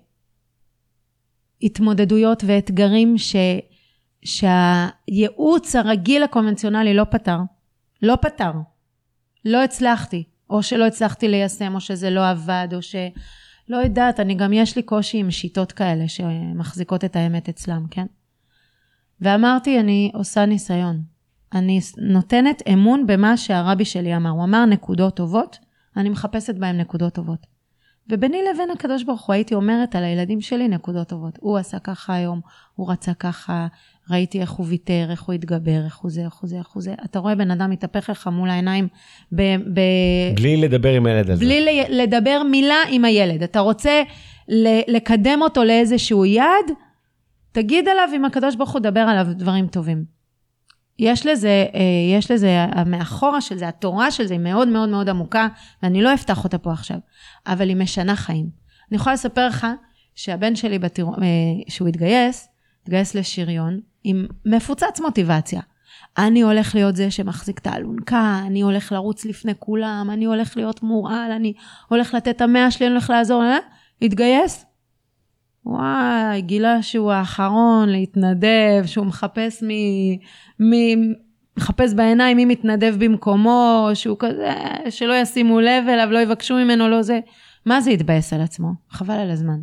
התמודדויות ואתגרים ש, שהייעוץ הרגיל הקונבנציונלי לא פתר. לא פתר. לא הצלחתי. או שלא הצלחתי ליישם, או שזה לא עבד, או ש... לא יודעת, אני גם יש לי קושי עם שיטות כאלה שמחזיקות את האמת אצלם, כן? ואמרתי, אני עושה ניסיון. אני נותנת אמון במה שהרבי שלי אמר. הוא אמר נקודות טובות, אני מחפשת בהם נקודות טובות. וביני לבין הקדוש ברוך הוא הייתי אומרת על הילדים שלי נקודות טובות. הוא עשה ככה היום, הוא רצה ככה, ראיתי איך הוא ויתר, איך הוא התגבר, איך הוא זה, איך הוא זה, איך הוא זה. אתה רואה בן אדם מתהפך לך מול העיניים ב... ב... בלי לדבר עם הילד על זה. בלי ל- לדבר מילה עם הילד. אתה רוצה ל- לקדם אותו לאיזשהו יעד, תגיד עליו אם הקדוש ברוך הוא דבר עליו דברים טובים. יש לזה, אה, יש לזה, המאחורה של זה, התורה של זה היא מאוד מאוד מאוד עמוקה, ואני לא אפתח אותה פה עכשיו, אבל היא משנה חיים. אני יכולה לספר לך שהבן שלי, בתיר... אה, שהוא התגייס, התגייס לשריון, עם מפוצץ מוטיבציה. אני הולך להיות זה שמחזיק את האלונקה, אני הולך לרוץ לפני כולם, אני הולך להיות מורעל, אני הולך לתת את המאה שלי, אני הולך לעזור, אה? התגייס? וואי, גילה שהוא האחרון להתנדב, שהוא מחפש מ... מ... מחפש בעיניים מי מתנדב במקומו, שהוא כזה, שלא ישימו לב אליו, לא יבקשו ממנו, לא זה. מה זה התבאס על עצמו? חבל על הזמן.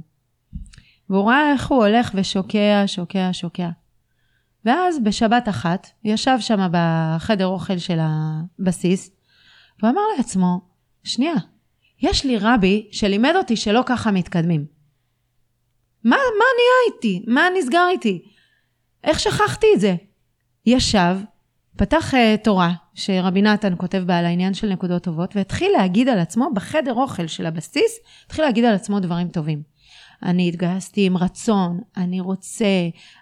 והוא ראה איך הוא הולך ושוקע, שוקע, שוקע. ואז בשבת אחת, ישב שם בחדר אוכל של הבסיס, ואמר לעצמו, שנייה, יש לי רבי שלימד אותי שלא ככה מתקדמים. מה, מה נהיה איתי? מה נסגר איתי? איך שכחתי את זה? ישב, פתח uh, תורה שרבי נתן כותב בה על העניין של נקודות טובות, והתחיל להגיד על עצמו, בחדר אוכל של הבסיס, התחיל להגיד על עצמו דברים טובים. אני התגייסתי עם רצון, אני רוצה,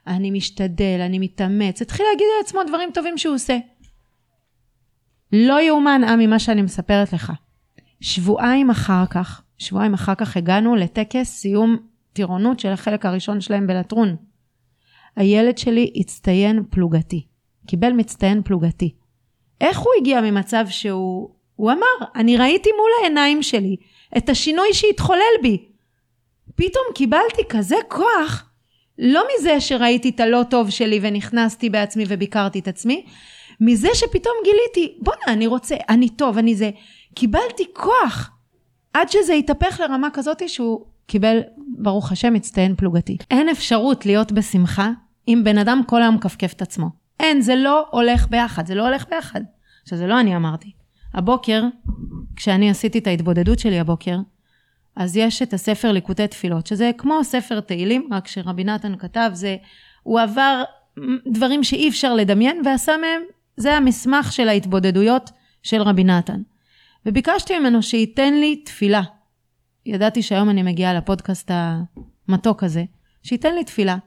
אני משתדל, אני מתאמץ. התחיל להגיד על עצמו דברים טובים שהוא עושה. לא יאומן, עמי, מה שאני מספרת לך. שבועיים אחר כך, שבועיים אחר כך הגענו לטקס סיום טירונות של החלק הראשון שלהם בלטרון. הילד שלי הצטיין פלוגתי, קיבל מצטיין פלוגתי. איך הוא הגיע ממצב שהוא, הוא אמר, אני ראיתי מול העיניים שלי את השינוי שהתחולל בי. פתאום קיבלתי כזה כוח, לא מזה שראיתי את הלא טוב שלי ונכנסתי בעצמי וביקרתי את עצמי, מזה שפתאום גיליתי, בואנה, אני רוצה, אני טוב, אני זה. קיבלתי כוח, עד שזה התהפך לרמה כזאת שהוא קיבל, ברוך השם, מצטיין פלוגתי. אין אפשרות להיות בשמחה אם בן אדם כל היום מכפכף את עצמו. אין, זה לא הולך ביחד, זה לא הולך ביחד. שזה לא אני אמרתי. הבוקר, כשאני עשיתי את ההתבודדות שלי הבוקר, אז יש את הספר ליקוטי תפילות, שזה כמו ספר תהילים, רק שרבי נתן כתב, זה, הוא עבר דברים שאי אפשר לדמיין, ועשה מהם, זה המסמך של ההתבודדויות של רבי נתן. וביקשתי ממנו שייתן לי תפילה. ידעתי שהיום אני מגיעה לפודקאסט המתוק הזה, שייתן לי תפילה.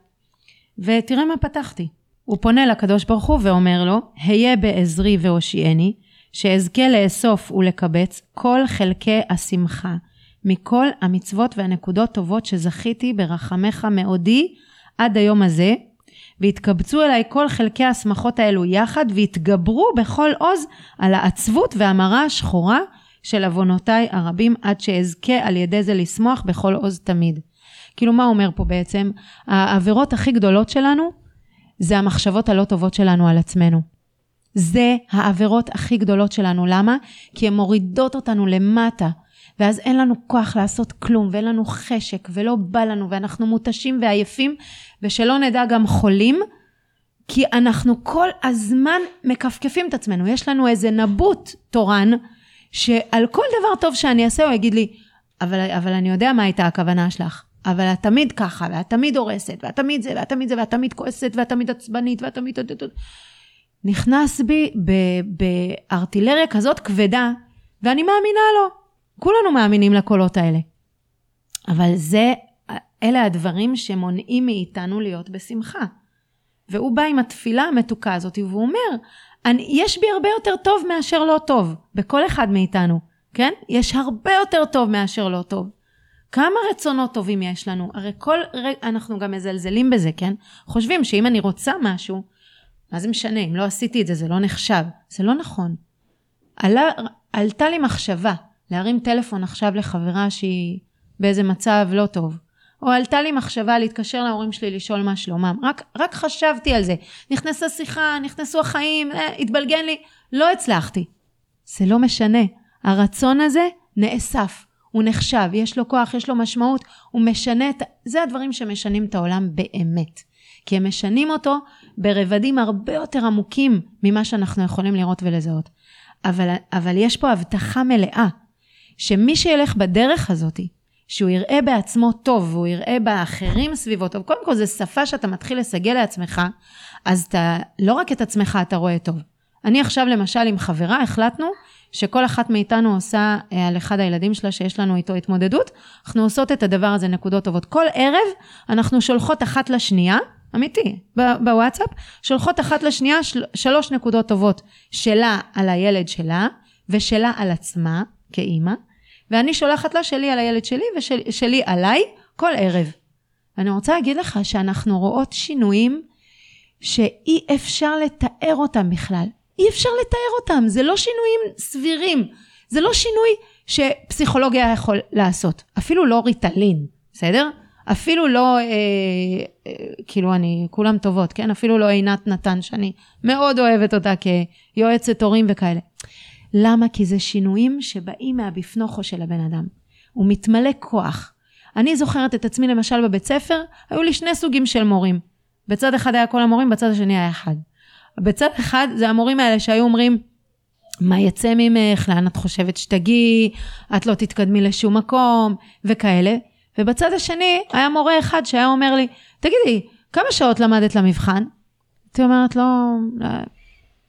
ותראה מה פתחתי. הוא פונה לקדוש ברוך הוא ואומר לו, היה בעזרי והושיעני, שאזכה לאסוף ולקבץ כל חלקי השמחה, מכל המצוות והנקודות טובות שזכיתי ברחמך מאודי עד היום הזה, והתקבצו אליי כל חלקי השמחות האלו יחד, והתגברו בכל עוז על העצבות והמרה השחורה של עוונותיי הרבים, עד שאזכה על ידי זה לשמוח בכל עוז תמיד. כאילו, מה אומר פה בעצם? העבירות הכי גדולות שלנו, זה המחשבות הלא טובות שלנו על עצמנו. זה העבירות הכי גדולות שלנו. למה? כי הן מורידות אותנו למטה. ואז אין לנו כוח לעשות כלום, ואין לנו חשק, ולא בא לנו, ואנחנו מותשים ועייפים, ושלא נדע גם חולים, כי אנחנו כל הזמן מכפכפים את עצמנו. יש לנו איזה נבוט תורן, שעל כל דבר טוב שאני אעשה, הוא יגיד לי, אבל, אבל אני יודע מה הייתה הכוונה שלך. אבל את תמיד ככה, ואת תמיד הורסת, ואת תמיד זה, ואת תמיד זה, ואת תמיד כועסת, ואת תמיד עצבנית, ואת תמיד... נכנס בי בארטילריה כזאת כבדה, ואני מאמינה לו. כולנו מאמינים לקולות האלה. אבל זה, אלה הדברים שמונעים מאיתנו להיות בשמחה. והוא בא עם התפילה המתוקה הזאת, והוא אומר, אני, יש בי הרבה יותר טוב מאשר לא טוב, בכל אחד מאיתנו, כן? יש הרבה יותר טוב מאשר לא טוב. כמה רצונות טובים יש לנו? הרי כל רגע, אנחנו גם מזלזלים בזה, כן? חושבים שאם אני רוצה משהו, מה זה משנה? אם לא עשיתי את זה, זה לא נחשב. זה לא נכון. עלה, עלתה לי מחשבה, להרים טלפון עכשיו לחברה שהיא באיזה מצב לא טוב. או עלתה לי מחשבה להתקשר להורים שלי לשאול מה שלומם. רק, רק חשבתי על זה. נכנסה שיחה, נכנסו החיים, אה, התבלגן לי. לא הצלחתי. זה לא משנה. הרצון הזה נאסף. הוא נחשב, יש לו כוח, יש לו משמעות, הוא משנה את... זה הדברים שמשנים את העולם באמת. כי הם משנים אותו ברבדים הרבה יותר עמוקים ממה שאנחנו יכולים לראות ולזהות. אבל, אבל יש פה הבטחה מלאה שמי שילך בדרך הזאת, שהוא יראה בעצמו טוב והוא יראה באחרים סביבו טוב, קודם כל זו שפה שאתה מתחיל לסגל לעצמך, אז אתה, לא רק את עצמך אתה רואה טוב. אני עכשיו למשל עם חברה החלטנו שכל אחת מאיתנו עושה אה, על אחד הילדים שלה שיש לנו איתו התמודדות, אנחנו עושות את הדבר הזה נקודות טובות. כל ערב אנחנו שולחות אחת לשנייה, אמיתי, בוואטסאפ, שולחות אחת לשנייה של, שלוש נקודות טובות שלה על הילד שלה ושלה על עצמה, כאימא, ואני שולחת לה שלי על הילד שלי ושלי עליי כל ערב. ואני רוצה להגיד לך שאנחנו רואות שינויים שאי אפשר לתאר אותם בכלל. אי אפשר לתאר אותם, זה לא שינויים סבירים, זה לא שינוי שפסיכולוגיה יכול לעשות, אפילו לא ריטלין, בסדר? אפילו לא, אה, אה, כאילו אני, כולם טובות, כן? אפילו לא עינת נתן, שאני מאוד אוהבת אותה כיועצת הורים וכאלה. למה? כי זה שינויים שבאים מהבפנוכו של הבן אדם. הוא מתמלא כוח. אני זוכרת את עצמי למשל בבית ספר, היו לי שני סוגים של מורים. בצד אחד היה כל המורים, בצד השני היה אחד. בצד אחד זה המורים האלה שהיו אומרים, מה יצא ממך, לאן את חושבת שתגיעי, את לא תתקדמי לשום מקום, וכאלה. ובצד השני היה מורה אחד שהיה אומר לי, תגידי, כמה שעות למדת למבחן? הייתי אומרת לו, לא,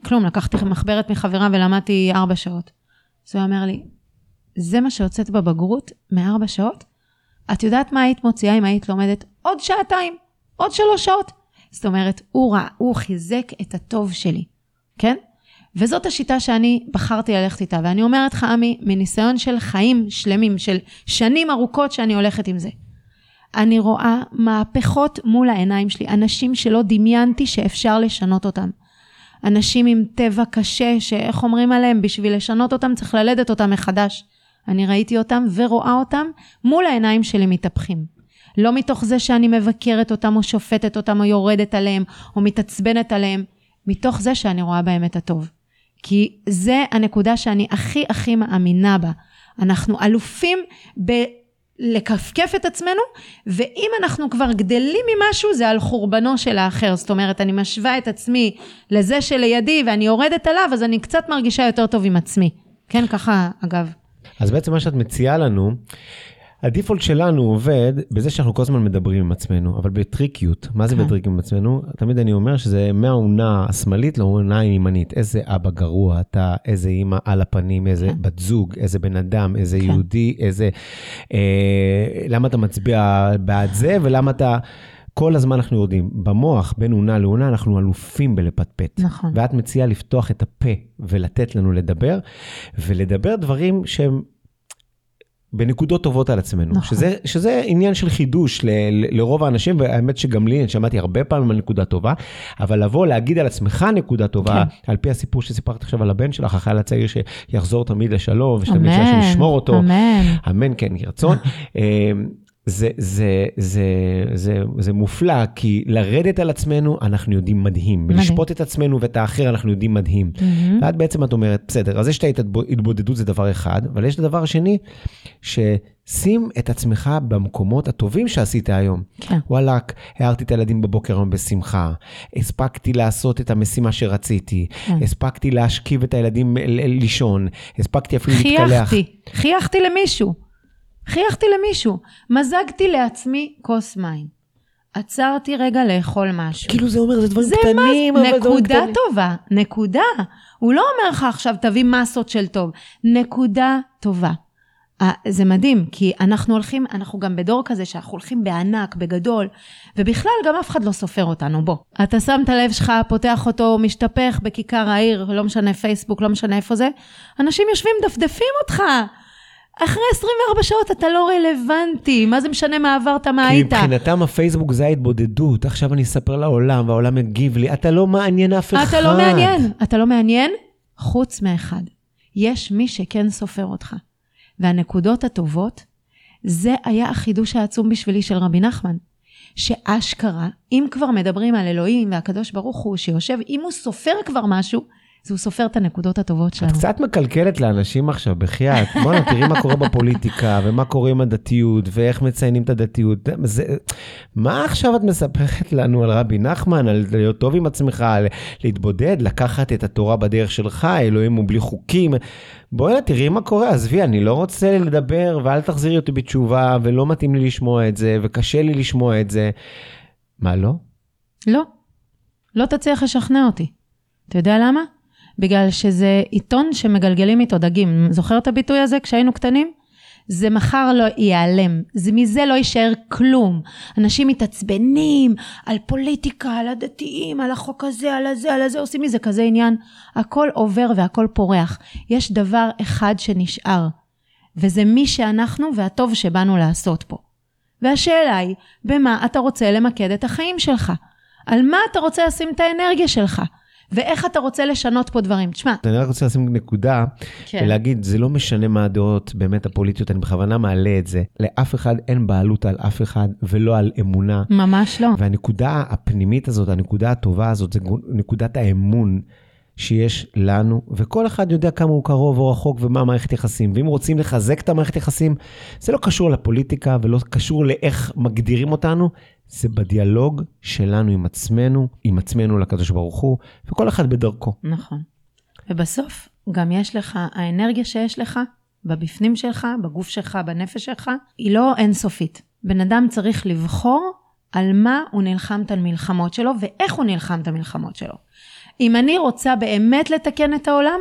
כלום, לקחתי מחברת מחברה ולמדתי ארבע שעות. אז הוא אומר לי, זה מה שהוצאת בבגרות מארבע שעות? את יודעת מה היית מוציאה אם היית לומדת עוד שעתיים, עוד שלוש שעות? זאת אומרת, הוא ראה, הוא חיזק את הטוב שלי, כן? וזאת השיטה שאני בחרתי ללכת איתה. ואני אומרת לך, עמי, מניסיון של חיים שלמים, של שנים ארוכות שאני הולכת עם זה. אני רואה מהפכות מול העיניים שלי, אנשים שלא דמיינתי שאפשר לשנות אותם. אנשים עם טבע קשה, שאיך אומרים עליהם, בשביל לשנות אותם צריך ללדת אותם מחדש. אני ראיתי אותם ורואה אותם מול העיניים שלי מתהפכים. לא מתוך זה שאני מבקרת אותם או שופטת אותם או יורדת עליהם או מתעצבנת עליהם, מתוך זה שאני רואה בהם את הטוב. כי זה הנקודה שאני הכי הכי מאמינה בה. אנחנו אלופים לכפכף את עצמנו, ואם אנחנו כבר גדלים ממשהו, זה על חורבנו של האחר. זאת אומרת, אני משווה את עצמי לזה שלידי ואני יורדת עליו, אז אני קצת מרגישה יותר טוב עם עצמי. כן, ככה, אגב. אז בעצם מה שאת מציעה לנו, הדיפולט שלנו עובד בזה שאנחנו כל הזמן מדברים עם עצמנו, אבל בטריקיות. מה זה כן. בטריק עם עצמנו? תמיד אני אומר שזה מהאונה השמאלית לאונה הימנית. איזה אבא גרוע אתה, איזה אימא על הפנים, איזה כן. בת זוג, איזה בן אדם, איזה כן. יהודי, איזה... אה, למה אתה מצביע בעד זה ולמה אתה... כל הזמן אנחנו יודעים, במוח, בין אונה לאונה, אנחנו אלופים בלפטפט. נכון. ואת מציעה לפתוח את הפה ולתת לנו לדבר, ולדבר דברים שהם בנקודות טובות על עצמנו. נכון. שזה, שזה עניין של חידוש ל, ל, לרוב האנשים, והאמת שגם לי, אני שמעתי הרבה פעמים על נקודה טובה, אבל לבוא להגיד על עצמך נקודה טובה, כן. על פי הסיפור שסיפרת עכשיו על הבן שלך, החייל הצעיר שיחזור תמיד לשלום, ושתמיד שהשם אמן, ישמור אותו. אמן. אמן כן יהי רצון. אה, *laughs* זה, זה, זה, זה, זה מופלא, כי לרדת על עצמנו אנחנו יודעים מדהים. מדהים. ולשפוט את עצמנו ואת האחר אנחנו יודעים מדהים. מהמם. ואת בעצם את אומרת, בסדר, אז יש את ההתבודדות זה דבר אחד, אבל יש את הדבר השני, ששים את עצמך במקומות הטובים שעשית היום. כן. וואלאק, הערתי את הילדים בבוקר היום בשמחה, הספקתי לעשות את המשימה שרציתי, כן. הספקתי להשכיב את הילדים לישון, הספקתי אפילו להתקלח. חייכתי, חייכתי למישהו. חייכתי למישהו. מזגתי לעצמי כוס מים. עצרתי רגע לאכול משהו. כאילו זה אומר, זה דברים זה קטנים, אבל זה דברים נקודה קטנים. טובה, נקודה. הוא לא אומר לך עכשיו תביא מסות של טוב, נקודה טובה. זה מדהים, כי אנחנו הולכים, אנחנו גם בדור כזה שאנחנו הולכים בענק, בגדול, ובכלל גם אף אחד לא סופר אותנו, בוא. אתה שם את הלב שלך, פותח אותו, משתפך בכיכר העיר, לא משנה פייסבוק, לא משנה איפה זה, אנשים יושבים, דפדפים אותך. אחרי 24 שעות אתה לא רלוונטי, מה זה משנה מה עברת, מה כי היית? מבחינתם הפייסבוק זה ההתבודדות, עכשיו אני אספר לעולם והעולם יגיב לי, אתה לא מעניין אף אחד. אתה לא מעניין, אתה לא מעניין, חוץ מאחד. יש מי שכן סופר אותך. והנקודות הטובות, זה היה החידוש העצום בשבילי של רבי נחמן. שאשכרה, אם כבר מדברים על אלוהים והקדוש ברוך הוא שיושב, אם הוא סופר כבר משהו, אז הוא סופר את הנקודות הטובות את שלנו. קצת מקלקלת לאנשים עכשיו, בחייאת. בואנה, תראי מה קורה בפוליטיקה, ומה קורה עם הדתיות, ואיך מציינים את הדתיות. זה, מה עכשיו את מספרת לנו על רבי נחמן, על להיות טוב עם עצמך, על להתבודד, לקחת את התורה בדרך שלך, אלוהים הוא בלי חוקים. בואנה, תראי מה קורה, עזבי, אני לא רוצה לדבר, ואל תחזירי אותי בתשובה, ולא מתאים לי לשמוע את זה, וקשה לי לשמוע את זה. מה, לא? לא, לא תצליח לשכנע אותי. אתה יודע למה? בגלל שזה עיתון שמגלגלים איתו דגים. זוכר את הביטוי הזה כשהיינו קטנים? זה מחר לא ייעלם, זה מזה לא יישאר כלום. אנשים מתעצבנים על פוליטיקה, על הדתיים, על החוק הזה, על הזה, על הזה, עושים מזה כזה עניין. הכל עובר והכל פורח. יש דבר אחד שנשאר, וזה מי שאנחנו והטוב שבאנו לעשות פה. והשאלה היא, במה אתה רוצה למקד את החיים שלך? על מה אתה רוצה לשים את האנרגיה שלך? ואיך אתה רוצה לשנות פה דברים? תשמע, אני רק רוצה לשים נקודה, כן. ולהגיד, זה לא משנה מה הדעות באמת הפוליטיות, אני בכוונה מעלה את זה. לאף אחד אין בעלות על אף אחד, ולא על אמונה. ממש לא. והנקודה הפנימית הזאת, הנקודה הטובה הזאת, זה נקודת האמון שיש לנו, וכל אחד יודע כמה הוא קרוב או רחוק ומה המערכת יחסים. ואם רוצים לחזק את המערכת יחסים, זה לא קשור לפוליטיקה ולא קשור לאיך מגדירים אותנו, זה בדיאלוג שלנו עם עצמנו, עם עצמנו לקדוש ברוך הוא, וכל אחד בדרכו. נכון. ובסוף, גם יש לך, האנרגיה שיש לך, בבפנים שלך, בגוף שלך, בנפש שלך, היא לא אינסופית. בן אדם צריך לבחור על מה הוא נלחם את המלחמות שלו ואיך הוא נלחם את המלחמות שלו. אם אני רוצה באמת לתקן את העולם,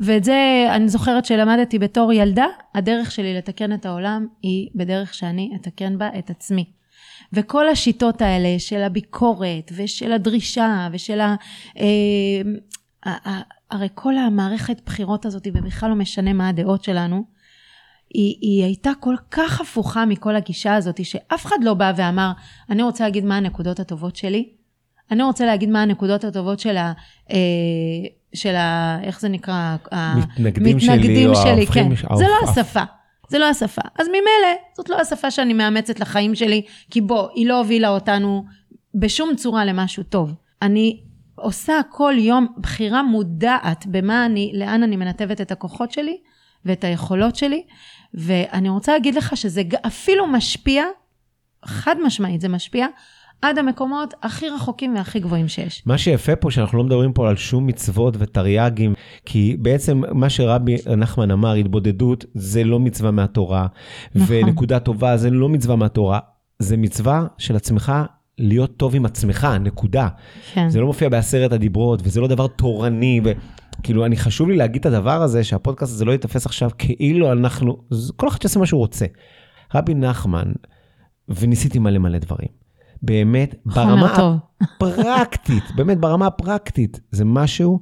ואת זה אני זוכרת שלמדתי בתור ילדה, הדרך שלי לתקן את העולם היא בדרך שאני אתקן בה את עצמי. וכל השיטות האלה של הביקורת ושל הדרישה ושל ה... ה- הרי כל המערכת בחירות הזאת, ובכלל לא משנה מה הדעות שלנו, היא, היא הייתה כל כך הפוכה מכל הגישה הזאת, שאף אחד לא בא ואמר, אני רוצה להגיד מה הנקודות הטובות שלי, אני רוצה להגיד מה הנקודות הטובות של ה... אה, של ה... איך זה נקרא? מתנגדים שלי, המתנגדים או ההופכים כן. זה לא השפה. זה לא השפה. אז ממילא, זאת לא השפה שאני מאמצת לחיים שלי, כי בוא, היא לא הובילה אותנו בשום צורה למשהו טוב. אני עושה כל יום בחירה מודעת במה אני, לאן אני מנתבת את הכוחות שלי, ואת היכולות שלי, ואני רוצה להגיד לך שזה אפילו משפיע, חד משמעית זה משפיע, עד המקומות הכי רחוקים והכי גבוהים שיש. מה שיפה פה, שאנחנו לא מדברים פה על שום מצוות ותרי"גים, כי בעצם מה שרבי נחמן אמר, התבודדות זה לא מצווה מהתורה, נכון. ונקודה טובה זה לא מצווה מהתורה, זה מצווה של עצמך להיות טוב עם עצמך, נקודה. כן. זה לא מופיע בעשרת הדיברות, וזה לא דבר תורני, וכאילו, אני חשוב לי להגיד את הדבר הזה, שהפודקאסט הזה לא ייתפס עכשיו כאילו אנחנו, כל אחד שעושה מה שהוא רוצה. רבי נחמן, וניסיתי מלא מלא דברים. באמת, ברמה הפרקטית, באמת ברמה הפרקטית, זה משהו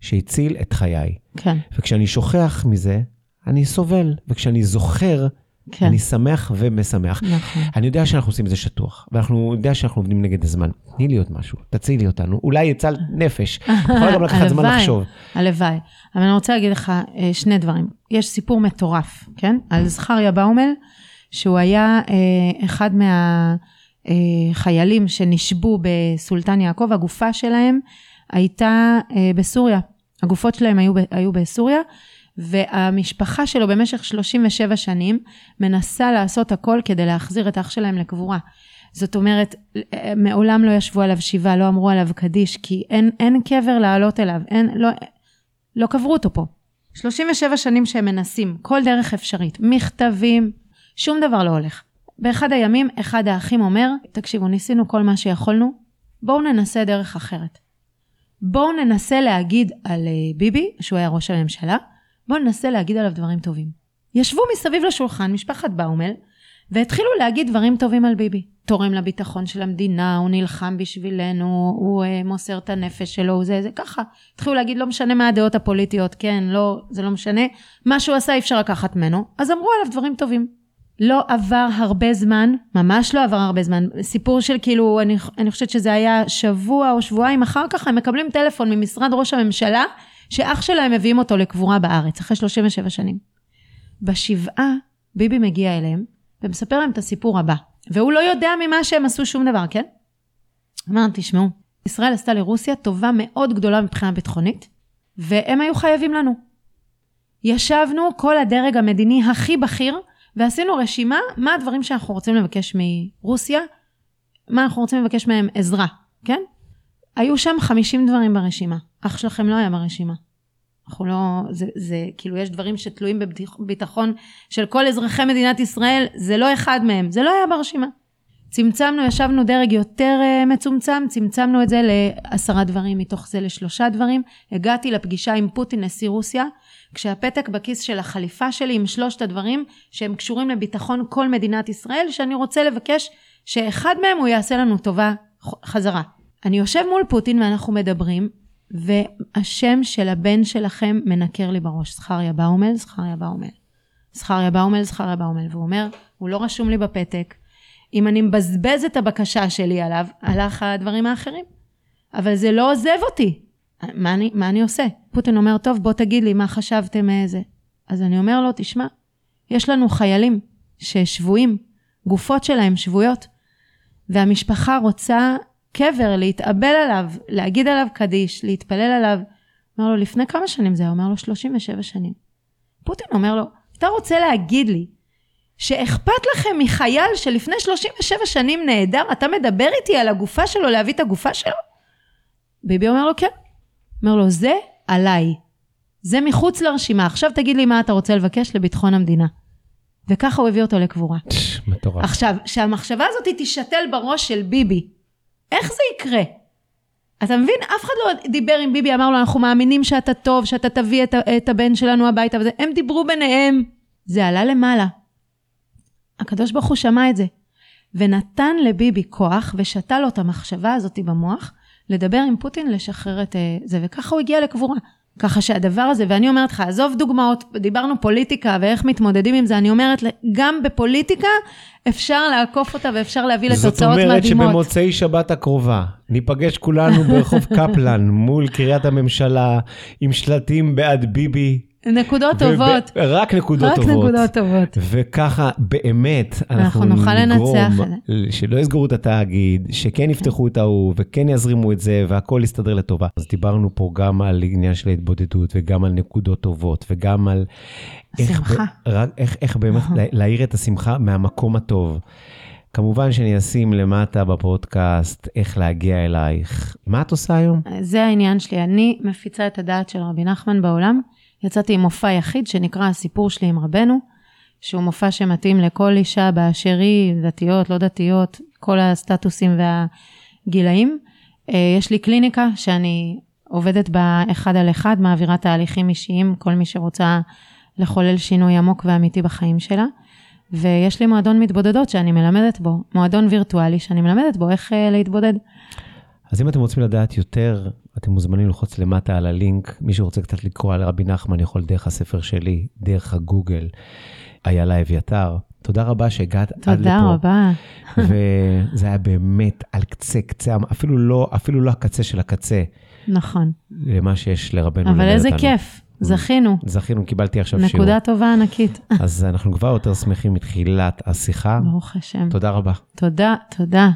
שהציל את חיי. כן. וכשאני שוכח מזה, אני סובל, וכשאני זוכר, כן. אני שמח ומשמח. נכון. אני יודע שאנחנו עושים את זה שטוח, ואנחנו יודע שאנחנו עובדים נגד הזמן. תני לי עוד משהו, תצילי אותנו. אולי יצא נפש, יכול גם לקחת זמן לחשוב. הלוואי. אבל אני רוצה להגיד לך אה, שני דברים. יש סיפור מטורף, כן? על זכריה באומל, שהוא היה אה, אחד מה... אה, חיילים שנשבו בסולטן יעקב, הגופה שלהם הייתה אה, בסוריה. הגופות שלהם היו, היו בסוריה, והמשפחה שלו במשך 37 שנים מנסה לעשות הכל כדי להחזיר את אח שלהם לקבורה. זאת אומרת, מעולם לא ישבו עליו שבעה, לא אמרו עליו קדיש, כי אין, אין קבר לעלות אליו, אין, לא, לא קברו אותו פה. 37 שנים שהם מנסים, כל דרך אפשרית, מכתבים, שום דבר לא הולך. באחד הימים, אחד האחים אומר, תקשיבו, ניסינו כל מה שיכולנו, בואו ננסה דרך אחרת. בואו ננסה להגיד על uh, ביבי, שהוא היה ראש הממשלה, בואו ננסה להגיד עליו דברים טובים. ישבו מסביב לשולחן, משפחת באומל, והתחילו להגיד דברים טובים על ביבי. תורם לביטחון של המדינה, הוא נלחם בשבילנו, הוא uh, מוסר את הנפש שלו, זה, זה ככה. התחילו להגיד, לא משנה מה הדעות הפוליטיות, כן, לא, זה לא משנה. מה שהוא עשה אי אפשר לקחת ממנו, אז אמרו עליו דברים טובים. לא עבר הרבה זמן, ממש לא עבר הרבה זמן, סיפור של כאילו, אני, אני חושבת שזה היה שבוע או שבועיים אחר כך, הם מקבלים טלפון ממשרד ראש הממשלה, שאח שלהם מביאים אותו לקבורה בארץ, אחרי 37 שנים. בשבעה, ביבי מגיע אליהם, ומספר להם את הסיפור הבא, והוא לא יודע ממה שהם עשו שום דבר, כן? אמר, תשמעו, ישראל עשתה לרוסיה טובה מאוד גדולה מבחינה ביטחונית, והם היו חייבים לנו. ישבנו, כל הדרג המדיני הכי בכיר, ועשינו רשימה מה הדברים שאנחנו רוצים לבקש מרוסיה, מה אנחנו רוצים לבקש מהם עזרה, כן? היו שם 50 דברים ברשימה, אח שלכם לא היה ברשימה. אנחנו לא, זה, זה כאילו יש דברים שתלויים בביטחון של כל אזרחי מדינת ישראל, זה לא אחד מהם, זה לא היה ברשימה. צמצמנו, ישבנו דרג יותר uh, מצומצם, צמצמנו את זה לעשרה דברים, מתוך זה לשלושה דברים. הגעתי לפגישה עם פוטין, נשיא רוסיה, כשהפתק בכיס של החליפה שלי עם שלושת הדברים שהם קשורים לביטחון כל מדינת ישראל, שאני רוצה לבקש שאחד מהם הוא יעשה לנו טובה חזרה. אני יושב מול פוטין ואנחנו מדברים, והשם של הבן שלכם מנקר לי בראש, זכריה באומל, זכריה באומל. זכריה באומל, זכריה באומל. והוא אומר, הוא לא רשום לי בפתק. אם אני מבזבז את הבקשה שלי עליו, הלך הדברים האחרים. אבל זה לא עוזב אותי. מה אני, מה אני עושה? פוטין אומר, טוב, בוא תגיד לי מה חשבתם איזה. אז אני אומר לו, תשמע, יש לנו חיילים ששבויים, גופות שלהם שבויות, והמשפחה רוצה קבר, להתאבל עליו, להגיד עליו קדיש, להתפלל עליו. אומר לו, לפני כמה שנים זה היה? אומר לו, 37 שנים. פוטין אומר לו, אתה רוצה להגיד לי שאכפת לכם מחייל שלפני 37 שנים נעדר, אתה מדבר איתי על הגופה שלו, להביא את הגופה שלו? ביבי אומר לו, כן. אומר לו, זה עליי. זה מחוץ לרשימה. עכשיו תגיד לי מה אתה רוצה לבקש לביטחון המדינה. וככה הוא הביא אותו לקבורה. מטורף. עכשיו, שהמחשבה הזאת תישתל בראש של ביבי, איך זה יקרה? אתה מבין? אף אחד לא דיבר עם ביבי, אמר לו, אנחנו מאמינים שאתה טוב, שאתה תביא את, את הבן שלנו הביתה וזה. הם דיברו ביניהם. זה עלה למעלה. הקדוש ברוך הוא שמע את זה. ונתן לביבי כוח ושתה לו את המחשבה הזאת במוח, לדבר עם פוטין, לשחרר את אה, זה, וככה הוא הגיע לקבורה. ככה שהדבר הזה, ואני אומרת לך, עזוב דוגמאות, דיברנו פוליטיקה ואיך מתמודדים עם זה, אני אומרת, גם בפוליטיקה אפשר לעקוף אותה ואפשר להביא לתוצאות מדהימות. זאת אומרת שבמוצאי שבת הקרובה, ניפגש כולנו ברחוב קפלן, מול קריית הממשלה, עם שלטים בעד ביבי, נקודות טובות. רק נקודות רק טובות. נקודות טובות. וככה באמת אנחנו, אנחנו נוכל לנצח שלא יסגרו את התאגיד, שכן יפתחו את ההוא וכן יזרימו את זה והכל יסתדר לטובה. אז דיברנו פה גם על עניין של ההתבודדות וגם על נקודות טובות וגם על איך, שמחה. רק, איך, איך באמת לה- להאיר את השמחה מהמקום הטוב. כמובן שאני אשים למטה בפודקאסט איך להגיע אלייך. מה את עושה היום? זה העניין שלי. אני מפיצה את הדעת של רבי נחמן בעולם. יצאתי עם מופע יחיד שנקרא הסיפור שלי עם רבנו, שהוא מופע שמתאים לכל אישה באשר היא, דתיות, לא דתיות, כל הסטטוסים והגילאים. אה, יש לי קליניקה שאני עובדת בה אחד על אחד, מעבירה תהליכים אישיים, כל מי שרוצה לחולל שינוי עמוק ואמיתי בחיים שלה. ויש לי מועדון מתבודדות שאני מלמדת בו, מועדון וירטואלי שאני מלמדת בו איך אה, להתבודד. אז אם אתם רוצים לדעת יותר, אתם מוזמנים ללחוץ למטה על הלינק. מי שרוצה קצת לקרוא על רבי נחמן יכול דרך הספר שלי, דרך הגוגל, איילה אביתר. תודה רבה שהגעת עד לפה. תודה רבה. *laughs* וזה היה באמת על קצה קצה, אפילו לא, אפילו לא הקצה של הקצה, נכון. למה שיש לרבנו אבל איזה אותנו. כיף, זכינו. זכינו, קיבלתי עכשיו שיעור. נקודה טובה ענקית. *laughs* אז אנחנו כבר יותר שמחים מתחילת השיחה. ברוך השם. תודה רבה. תודה, תודה.